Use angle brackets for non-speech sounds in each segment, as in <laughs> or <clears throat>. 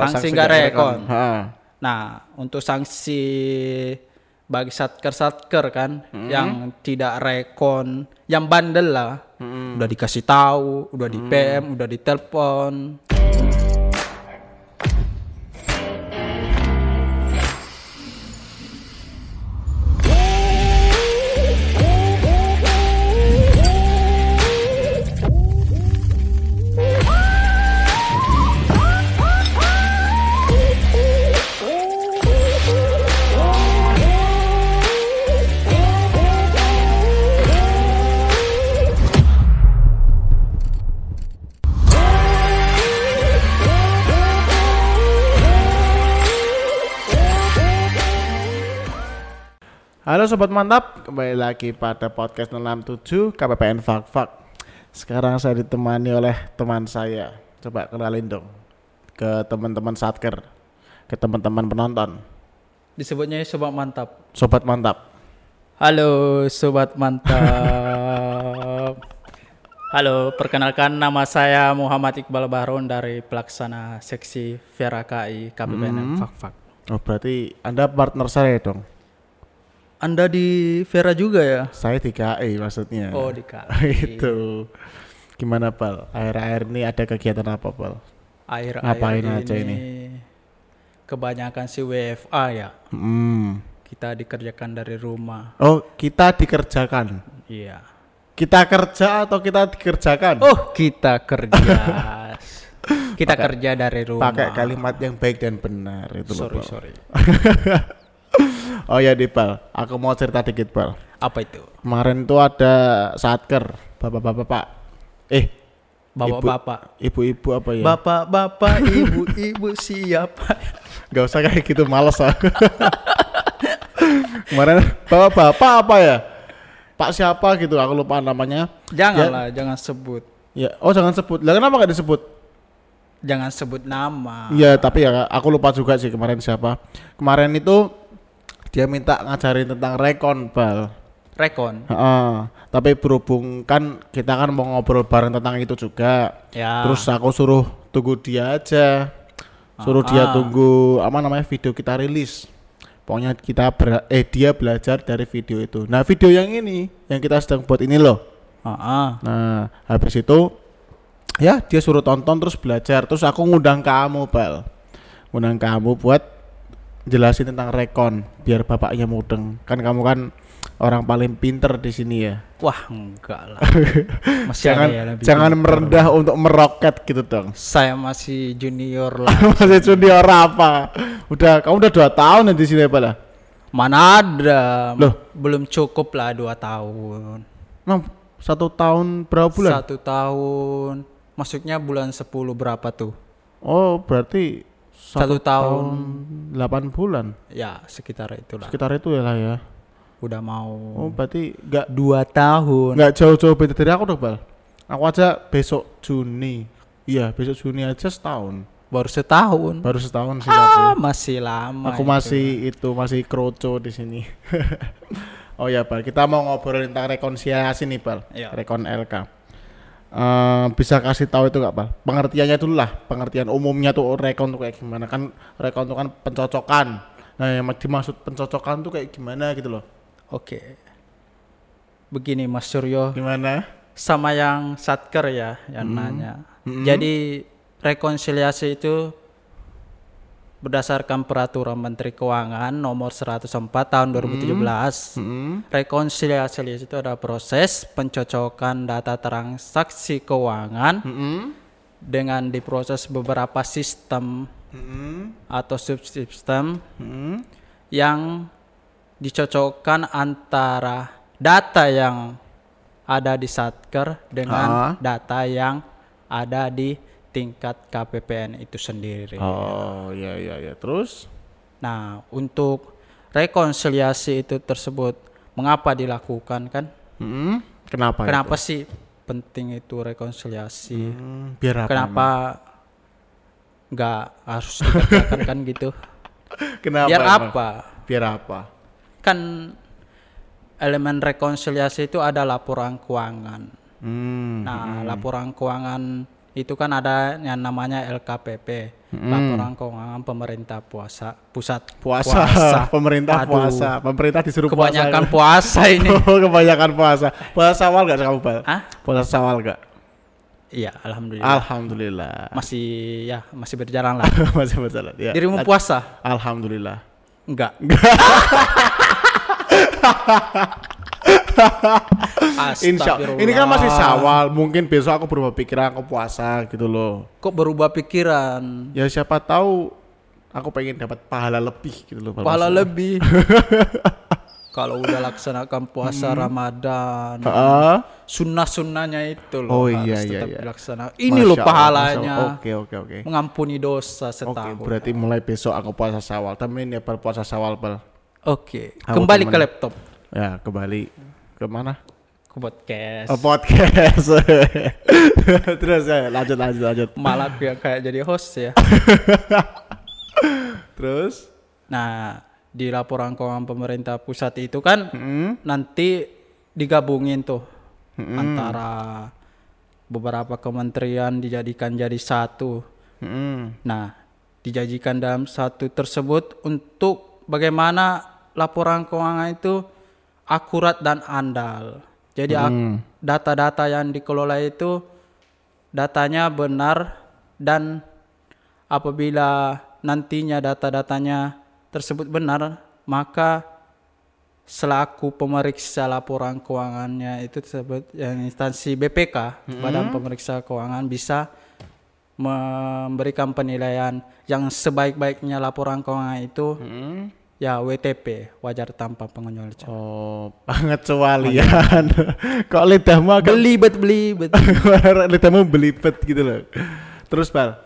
sanksi nggak rekon. Nah, untuk sanksi bagi satker-satker kan hmm. yang tidak rekon, yang bandel lah, hmm. udah dikasih tahu, udah di PM, hmm. udah ditelepon. Halo Sobat Mantap, kembali lagi pada podcast 67 KPPN Fak Fak. Sekarang saya ditemani oleh teman saya. Coba kenalin dong ke teman-teman Satker, ke teman-teman penonton. Disebutnya Sobat Mantap. Sobat Mantap. Halo Sobat Mantap. <laughs> Halo, perkenalkan nama saya Muhammad Iqbal Bahron dari pelaksana seksi Vera KI KPPN hmm. Fak Fak. Oh berarti Anda partner saya dong? Anda di Vera juga ya? Saya di KI maksudnya. Oh di KI. <laughs> Itu. Gimana Pal? Air-air ini ada kegiatan apa Pal? Air Ngapain air aja ini? Kebanyakan sih WFA ya. Hmm. Kita dikerjakan dari rumah. Oh kita dikerjakan? Iya. Kita kerja atau kita dikerjakan? Oh kita kerja. <laughs> kita pake, kerja dari rumah. Pakai kalimat yang baik dan benar itu sorry, loh. Sorry sorry. <laughs> oh ya Dipal, aku mau cerita dikit Pal. Apa itu? Kemarin tuh ada satker, bapak-bapak. Eh, bapak-bapak. Ibu-ibu apa ya? Bapak-bapak, <laughs> ibu-ibu siapa? Gak usah kayak gitu, males ah. <laughs> Kemarin bapak-bapak apa ya? Pak siapa gitu, aku lupa namanya. Janganlah, ya. jangan sebut. Ya, oh jangan sebut. Lah kenapa gak disebut? Jangan sebut nama. Iya, tapi ya aku lupa juga sih kemarin siapa. Kemarin itu dia minta ngajarin tentang rekon bal. Rekon? Uh, tapi berhubung kan kita kan mau ngobrol bareng tentang itu juga ya. terus aku suruh tunggu dia aja. Suruh uh, dia tunggu apa namanya video kita rilis. Pokoknya kita ber, eh dia belajar dari video itu. Nah video yang ini yang kita sedang buat ini loh. Uh. nah habis itu ya dia suruh tonton terus belajar. Terus aku ngundang kamu bal. Ngundang kamu buat jelasin tentang rekon biar bapaknya mudeng. Kan kamu kan orang paling pinter di sini ya. Wah, enggak lah. <laughs> Masih jangan ya jangan pinter. merendah untuk meroket gitu dong. Saya masih junior lah. <laughs> masih junior apa? Udah kamu udah dua tahun ya di sini apa lah? Mana ada? Loh, belum cukup lah dua tahun. Nah, satu tahun berapa bulan? Satu tahun. Maksudnya bulan sepuluh berapa tuh? Oh, berarti satu, tahun delapan bulan? Ya sekitar itulah. Sekitar itu ya. Lah ya udah mau oh berarti nggak dua tahun. nggak jauh-jauh beda dari aku dong bal. Aku aja besok Juni. Iya besok Juni aja setahun. Baru setahun. Baru setahun sih ah, masih lama aku itu. masih itu masih kroco di sini. <laughs> Oh ya bal kita mau ngobrol tentang rekonsiliasi nih bal. Ya. rekon LK uh, bisa kasih tahu itu nggak pak? Pengertiannya dulu lah pengertian umumnya tuh rekon tuh kayak gimana. Kan rekon tuh kan pencocokan. Nah yang dimaksud pencocokan tuh kayak gimana gitu loh. Oke. Begini Mas Suryo. Gimana? Sama yang satker ya yang hmm. nanya. Hmm. jadi rekonsiliasi itu berdasarkan peraturan Menteri Keuangan nomor 104 tahun 2017 hmm. Hmm. rekonsiliasi itu adalah proses pencocokan data transaksi keuangan hmm. dengan diproses beberapa sistem hmm. atau subsistem hmm. yang dicocokkan antara data yang ada di Satker dengan ah. data yang ada di tingkat KPPN itu sendiri. Oh iya iya iya. Terus? Nah untuk rekonsiliasi itu tersebut mengapa dilakukan kan? Hmm, kenapa? Kenapa itu? sih penting itu rekonsiliasi? Hmm, biar apa? Kenapa nggak harus dikerjakan kan gitu? <laughs> Kenapa? Biar emang? apa? Biar apa? Kan elemen rekonsiliasi itu ada laporan keuangan. Hmm, nah, hmm. laporan keuangan itu kan ada yang namanya LKPP, laporan keuangan pemerintah puasa pusat. Puasa, <laughs> pemerintah Aduh, puasa, pemerintah disuruh Kebanyakan puasa. puasa ini. <laughs> Oh, kebanyakan puasa. Puasa sawal gak kamu, Bal? Hah? Puasa sawal gak? Iya, alhamdulillah. Alhamdulillah. Masih ya, masih berjalan lah. <laughs> Masih berjalan. Ya. Dirimu puasa? Alhamdulillah. Enggak. Insya. Ini kan masih sawal. Mungkin besok aku berubah pikiran aku puasa gitu loh. Kok berubah pikiran? Ya siapa tahu aku pengen dapat pahala lebih gitu loh. Pahala lebih. <laughs> Kalau udah laksanakan puasa Ramadan, Heeh. sunnah-sunnahnya itu Oh, loh iya, harus iya, tetap iya. dilaksanakan. Ini loh Masya pahalanya. Oke, oke, oke. Mengampuni dosa Oke, setahun. berarti mulai besok aku puasa sawal. Temenin ya Bal puasa sawal, Bal. Oke, Aku kembali ke temenin. laptop. Ya, kembali ke mana? Ke podcast. Oh, podcast. <laughs> Terus ya, lanjut lanjut lanjut. Malah yang kayak jadi host ya. <laughs> Terus? Nah, di laporan keuangan pemerintah pusat itu kan Hmm. nanti digabungin tuh antara beberapa kementerian dijadikan jadi satu. Hmm. Nah, dijadikan dalam satu tersebut untuk bagaimana laporan keuangan itu akurat dan andal. Jadi ak- data-data yang dikelola itu datanya benar dan apabila nantinya data-datanya tersebut benar, maka selaku pemeriksa laporan keuangannya itu tersebut yang instansi BPK Badan Pemeriksa Keuangan bisa memberikan penilaian yang sebaik-baiknya laporan keuangan itu Hmm. Ya WTP wajar tanpa pengecualian. Oh, pengecualian. <laughs> Kok lidahmu agak Belibet belibet. <laughs> lidahmu belibet gitu loh. Terus Bal,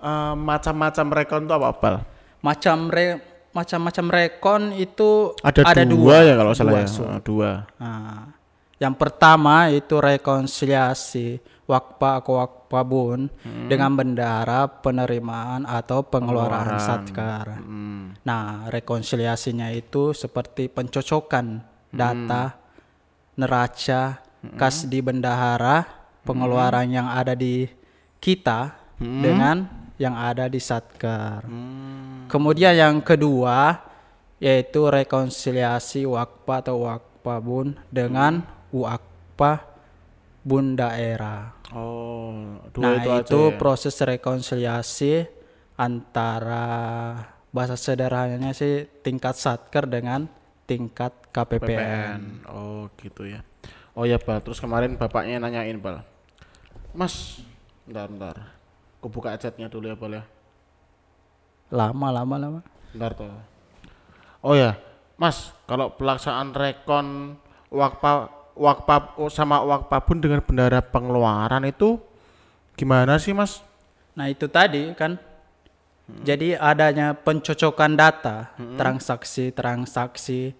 eh, macam-macam rekon tuh apa Bal? Macam re macam-macam rekon itu Ada, dua, ya kalau salah Dua, ya. Dua. Nah, yang pertama itu rekonsiliasi wakpa atau wakpabun Hmm. dengan bendahara penerimaan atau pengeluaran satkar. Hmm. Nah, rekonsiliasinya itu seperti pencocokan Hmm. data neraca kas di bendahara pengeluaran Hmm. yang ada di kita dengan yang ada di satkar. Hmm. Kemudian yang kedua yaitu rekonsiliasi wakpa atau wakpabun dengan wakpa bun daerah. Oh, dua Nah, itu itu, ya? proses rekonsiliasi antara bahasa sederhananya sih tingkat satker dengan tingkat KPPN. PPN. Oh, gitu ya. Oh ya, Bal. Terus kemarin bapaknya nanyain, Bal. Mas, bentar, bentar. Aku buka chatnya dulu ya, Bal ya. Lama, lama, lama. Bentar tuh. Oh ya, Mas, kalau pelaksanaan rekon wakpa wakpa sama wakpabun dengan bendara pengeluaran itu gimana sih, Mas? Nah, itu tadi kan. Jadi adanya pencocokan data, transaksi-transaksi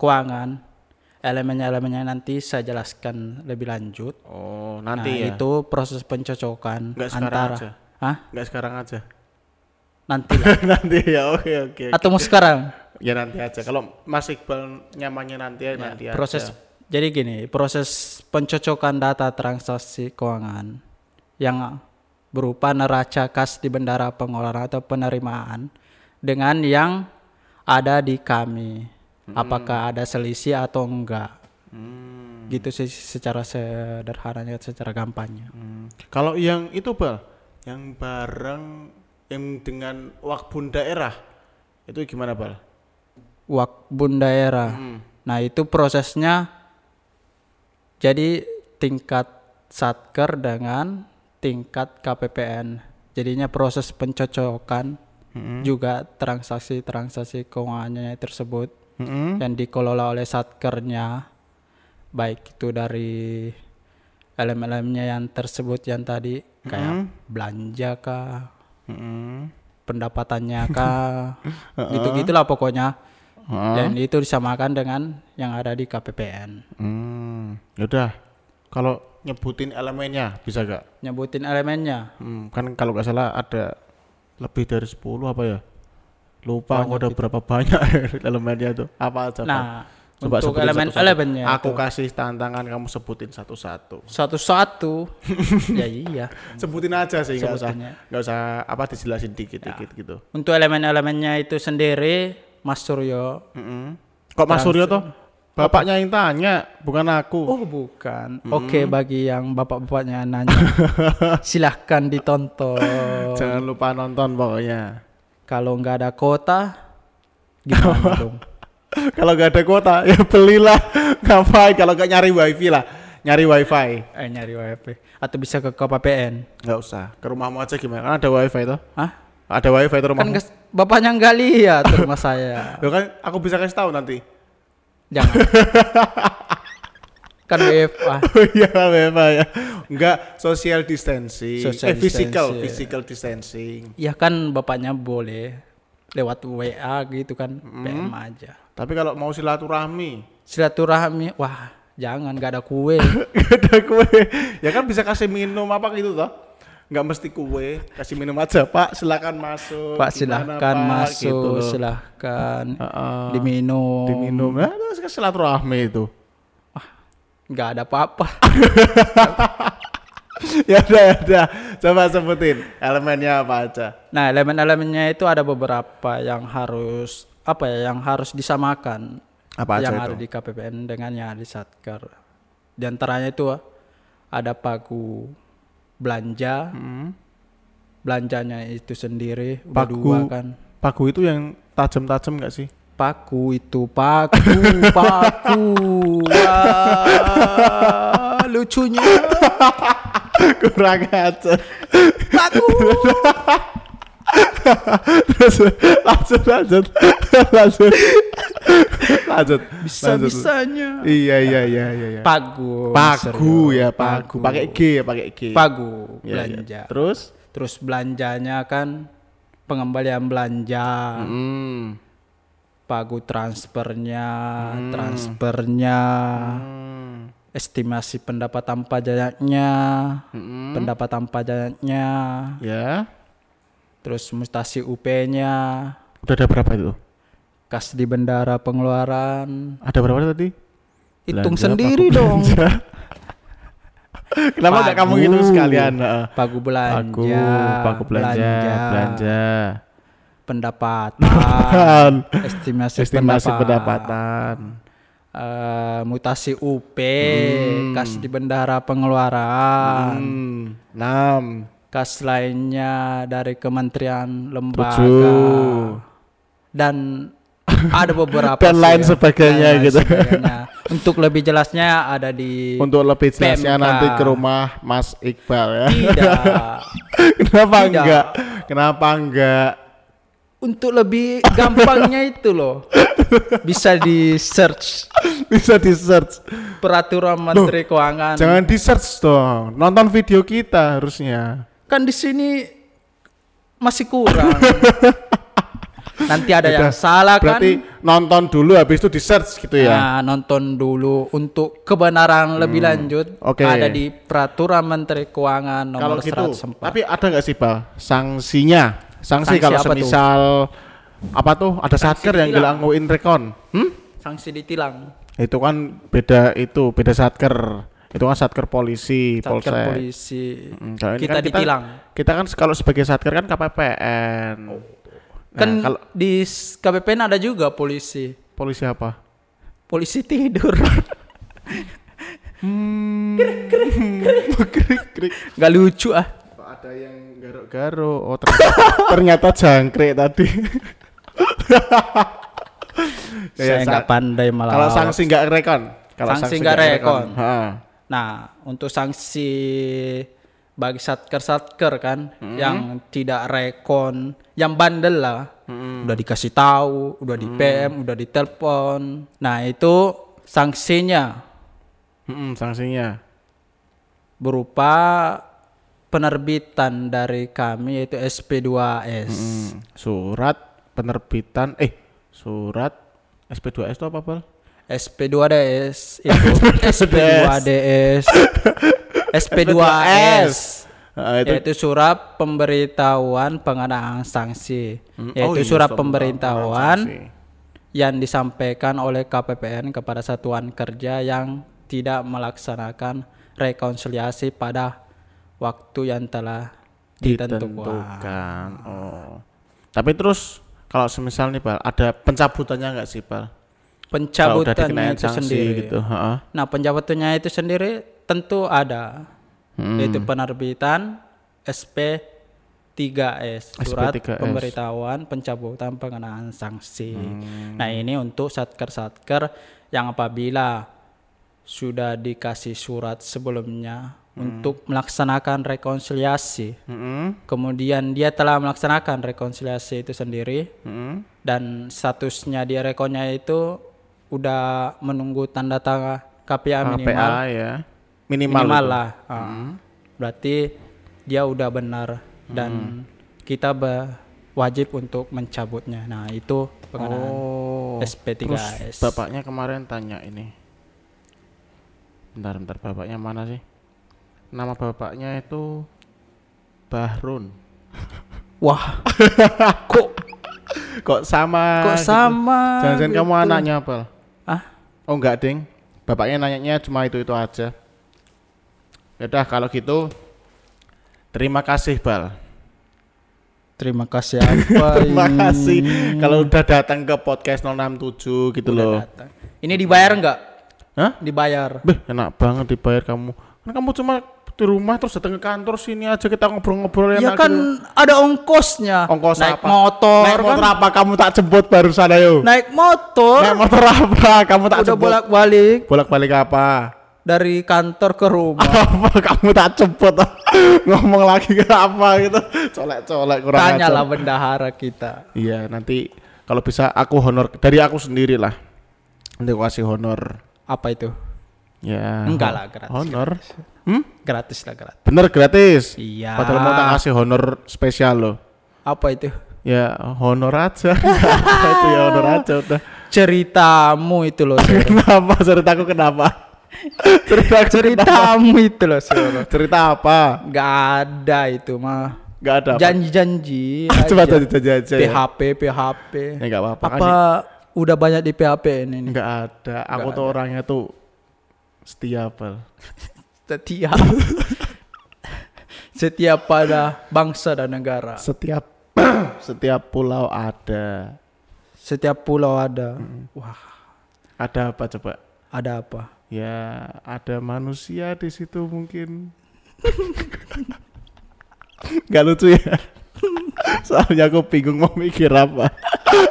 keuangan, elemen-elemennya nanti saya jelaskan lebih lanjut. Oh, Nah, nanti ya. itu proses pencocokan Nggak antara aja. Hah? Nggak sekarang aja. Nanti <laughs> nanti ya, oke oke. Atau mau sekarang? Ya nanti aja. Kalau Mas Iqbal nyamannya nanti ya, nanti proses aja. Jadi gini proses pencocokan data transaksi keuangan yang berupa neraca kas di bendara pengeluaran atau penerimaan dengan yang ada di kami apakah ada selisih atau enggak Hmm. gitu sih secara sederhananya secara gampangnya Hmm. Kalau yang itu bal, yang bareng yang dengan wakbun daerah itu gimana bal? wakbun daerah Hmm. nah itu prosesnya jadi tingkat satker dengan tingkat KPPN jadinya proses pencocokan Hmm. juga transaksi-transaksi keuangannya tersebut Hmm. yang dikelola oleh satkernya baik itu dari elemen-elemennya yang tersebut yang tadi kayak belanja kah Hmm. pendapatannya kah <laughs> gitu gitulah pokoknya dan itu disamakan dengan yang ada di KPPN Hmm. Yaudah. Kalau nyebutin elemennya bisa gak? nyebutin elemennya Hmm, kan kalau nggak salah ada lebih dari 10 apa ya? Lupa aku ada berapa banyak <laughs> elemennya itu. Apa aja? Nah Coba Untuk sebutin elemen-elemennya satu-satu. Aku itu. kasih tantangan kamu sebutin satu-satu. Satu-satu. <laughs> ya iya. Sebutin aja sih, nggak usah, nggak usah apa dijelasin dikit-dikit gitu. Untuk elemen-elemennya itu sendiri Mas Suryo. Mm-mm. Kok Mas Suryo tuh? Bapaknya yang tanya, bukan aku. Oh bukan. Oke bagi yang bapak-bapaknya nanya. <laughs> silahkan ditonton. Jangan lupa nonton pokoknya. Kalau nggak ada kota, gimana <laughs> dong? Kalau nggak ada kuota, ya belilah. Ngapain? Kalau nggak nyari wifi lah, nyari wifi. Eh nyari wifi. Atau bisa ke KPPN. Nggak usah. Ke rumahmu aja gimana? Kan ada wifi itu. Hah? Ada wifi itu Kan rumahmu. gas- bapaknya nggak lihat rumah saya. <laughs> Loh kan aku bisa kasih tahu nanti. Jangan. <laughs> kan WFA. Oh iya wifi ya. Enggak social distancing. Social eh physical, distancing. physical distancing. Ya kan bapaknya boleh lewat WA gitu kan, PM aja. Tapi kalau mau silaturahmi, Silaturahmi, wah jangan nggak ada kue. <laughs> Gak ada kue. Ya kan bisa kasih minum apa gitu toh. Nggak mesti kue, kasih minum aja Pak, silakan masuk. Pak Gimana, silahkan Pak? masuk, Gitu loh. silahkan Heeh. diminum. diminum. Nah, terus kan silaturahmi itu. Nggak ada apa-apa. <laughs> ya udah, ya udah. Coba sebutin elemennya apa aja. Nah, elemen-elemennya itu ada beberapa yang harus apa ya, yang harus disamakan. Apa aja yang itu? ada di KPPN dengan yang ada di Satker. Di antaranya itu ada pagu belanja. Hmm. Belanjanya itu sendiri udah Pagu. dua kan. Pagu itu yang tajam-tajam nggak sih? Paku itu paku, <laughs> paku. Wah, lucunya <laughs> Kurang aja. paku. <laughs> Terus lanjut lanjut lanjut lanjut. Bisa-bisanya. Iya iya iya iya. iya. Pagu. Pagu ya pagu. Pakai G ya pakai G. Pagu Ya, ya. belanja. Terus? Terus belanjanya kan pengembalian belanja, Hmm. pagu transfernya, transfernya, Hmm. estimasi pendapatan pajaknya, Hmm. pendapatan pajaknya, Ya. terus mutasi UP-nya, Udah ada berapa itu? Kas di bendara pengeluaran. Ada berapa tadi? Hitung Belanja, sendiri dong. belanja. <laughs> Kenapa nggak kamu gitu sekalian? Pagu belanja, Pagu, pagu belanja, belanja. pendapatan, estimasi, Estimasi pendapatan. pendapatan. eh, mutasi UP, Hmm. kas di bendara pengeluaran, Hmm. Enam. kas lainnya dari kementerian lembaga Tujuh. dan ada beberapa Dan sih lain ya, sebagainya gitu. sebagainya. <laughs> Untuk lebih jelasnya ada di Untuk lebih jelasnya PMK. nanti ke rumah Mas Iqbal ya. tidak. <laughs> Kenapa Tidak. enggak? Kenapa enggak? Untuk lebih gampangnya itu loh. Bisa di search <laughs> Bisa di search. peraturan Menteri Keuangan. Jangan di search dong. Nonton video kita harusnya. Kan di sini masih kurang. Nanti ada yang salah kan? Berarti nonton dulu habis itu di search gitu ya. Nah, nonton dulu untuk kebenaran lebih lanjut Hmm, oke. ada di peraturan Menteri Keuangan Kalau nomor gitu, 104. tapi ada nggak sih Bal sanksinya? Sanksi, Sanksi kalau apa tuh? semisal apa tuh ada satker yang ngilangin rekon. Hmm? sanksi ditilang. Itu kan beda itu beda satker. Itu kan satker polisi, Satker polsek. polisi. Mm, kalau ini kita kan ditilang. Kita kan kalau sebagai satker kan KPPN. Nah, kan kalau di KPPN ada juga polisi. polisi apa? Polisi tidur. Hmm. krik krik. <laughs> Gak lucu ah. Kok ada yang garuk-garuk? Oh ternyata, <laughs> ternyata jangkrik tadi. Ya, <laughs> Saya sa- nggak pandai malah. Kalau sanksi nggak rekon. Kalau Sanksi nggak rekon. Ha. Nah, untuk sanksi bagi satker-satker kan Hmm. yang tidak rekon, yang bandel lah. Hmm. Udah dikasih tahu, udah di PM, udah ditelepon. Nah, itu sanksinya Mm-mm, sanksinya. berupa penerbitan dari kami yaitu SP2S. Mm, surat penerbitan eh surat SP2S itu apa, Bal? SP2DS itu <laughs> SP2DS <laughs> SP2S Ah, itu yaitu surat pemberitahuan pengenaan sanksi Hmm, yaitu oh iya, surat pemberitahuan yang disampaikan oleh KPPN kepada satuan kerja yang tidak melaksanakan rekonsiliasi pada waktu yang telah ditentukan. ditentukan. Oh. Tapi terus kalau semisal nih Bal, ada pencabutannya nggak sih udah Pencabutannya itu sanksi sendiri. gitu. Nah, pencabutannya itu sendiri tentu ada. Hmm. Yaitu penerbitan SP 3S, surat SP3S. pemberitahuan pencabutan pengenaan sanksi. Hmm. Nah, ini untuk satker-satker yang apabila sudah dikasih surat sebelumnya Hmm. untuk melaksanakan rekonsiliasi. Mm-mm. Kemudian dia telah melaksanakan rekonsiliasi itu sendiri Mm-mm. dan statusnya dia rekonnya itu udah menunggu tanda tangan KPA minimal KPA ya. Minimal. minimal itu. lah. Ah. Berarti dia udah benar dan kita be- wajib untuk mencabutnya. Nah, itu pengenaan Oh. SP3S. Terus bapaknya kemarin tanya ini. Bentar, bentar bapaknya mana sih? Nama bapaknya itu Bahrun. <laughs> Wah. <laughs> kok Kok sama? kok gitu? sama? Jangan-jangan kamu gitu? anaknya apa? Ah, Oh enggak, Ding. Bapaknya nanyanya cuma itu-itu aja. Yaudah kalau gitu terima kasih, Bal. terima kasih apa <laughs> Terima ini? kasih kalau udah datang ke podcast 067 gitu Udah loh. datang. Ini dibayar nggak? Hah? Dibayar. Beh, enak banget dibayar kamu. Kan kamu cuma di rumah terus datang ke kantor sini aja kita ngobrol-ngobrol Ya kan gitu. ada ongkosnya. Ongkos naik apa? motor Naik motor kan. apa kamu tak jemput barusan ayo? Naik motor. Naik motor apa? Kamu tak udah jemput. bolak-balik Bolak-balik apa? Dari kantor ke rumah. <laughs> apa kamu tak jemput ngomong lagi ke apa gitu colek-colek kurang Tanyalah ajar. bendahara kita. iya nanti kalau bisa aku honor dari aku sendiri lah nanti aku kasih honor Apa itu? ya Enggak lah, gratis, honor hmm? Gratis lah gratis. bener gratis Iya. padahal mau tak kasih honor spesial loh Apa itu? ya honor aja <laughs> itu ya honor aja udah Ceritamu itu loh. Kenapa ceritaku kenapa <laughs> cerita Ceritamu itu loh. Sir. <laughs> cerita apa Gak ada itu mah. nggak ada apa Janji-janji. <laughs> coba janji aja ya PHP, PHP. ya nggak apa-apa kan Apa udah banyak di PHP ini? nih? Enggak ada. Aku tuh orangnya tuh setia, Bal. Setia. Setiap pada bangsa dan negara. Setiap <clears throat> setiap pulau ada. Setiap pulau ada. Wah, Ada apa coba? ada apa? Ya, ada manusia di situ mungkin. <laughs> Gak lucu ya. <laughs> Soalnya aku bingung mau mikir apa.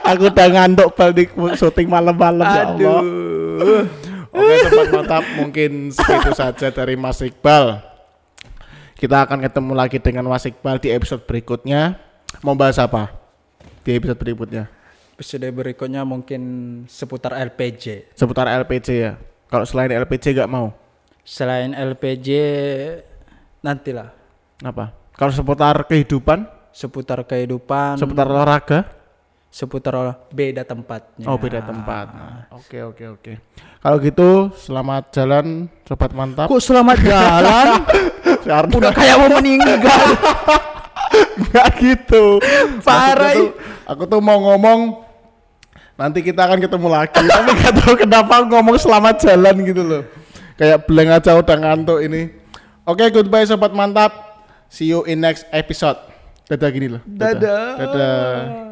aku udah ngantuk balik syuting malam-malam ya Allah. Aduh. Oke sobat mantap mungkin segitu saja dari Mas Iqbal. Kita akan ketemu lagi dengan Mas Iqbal di episode berikutnya. Mau bahas apa? Di episode berikutnya. Episode berikutnya mungkin seputar LPG. Seputar LPG ya. Kalau selain LPG gak mau. Selain LPG nantilah Apa? Kalau seputar kehidupan, seputar kehidupan, seputar olahraga, seputar beda tempatnya. oh beda tempat. Oke oke oke. Kalau gitu selamat jalan sobat mantap. Kok selamat jalan? <laughs> Udah kayak mau meninggal. <laughs> Nggak gitu. Parah, tuh, aku tuh mau ngomong nanti kita akan ketemu lagi. Tapi nggak tahu kenapa ngomong selamat jalan gitu loh. Kayak blank aja udah ngantuk ini. Oke, goodbye sobat mantap. See you in next episode. Dadah gini loh. Dadah. Dadah.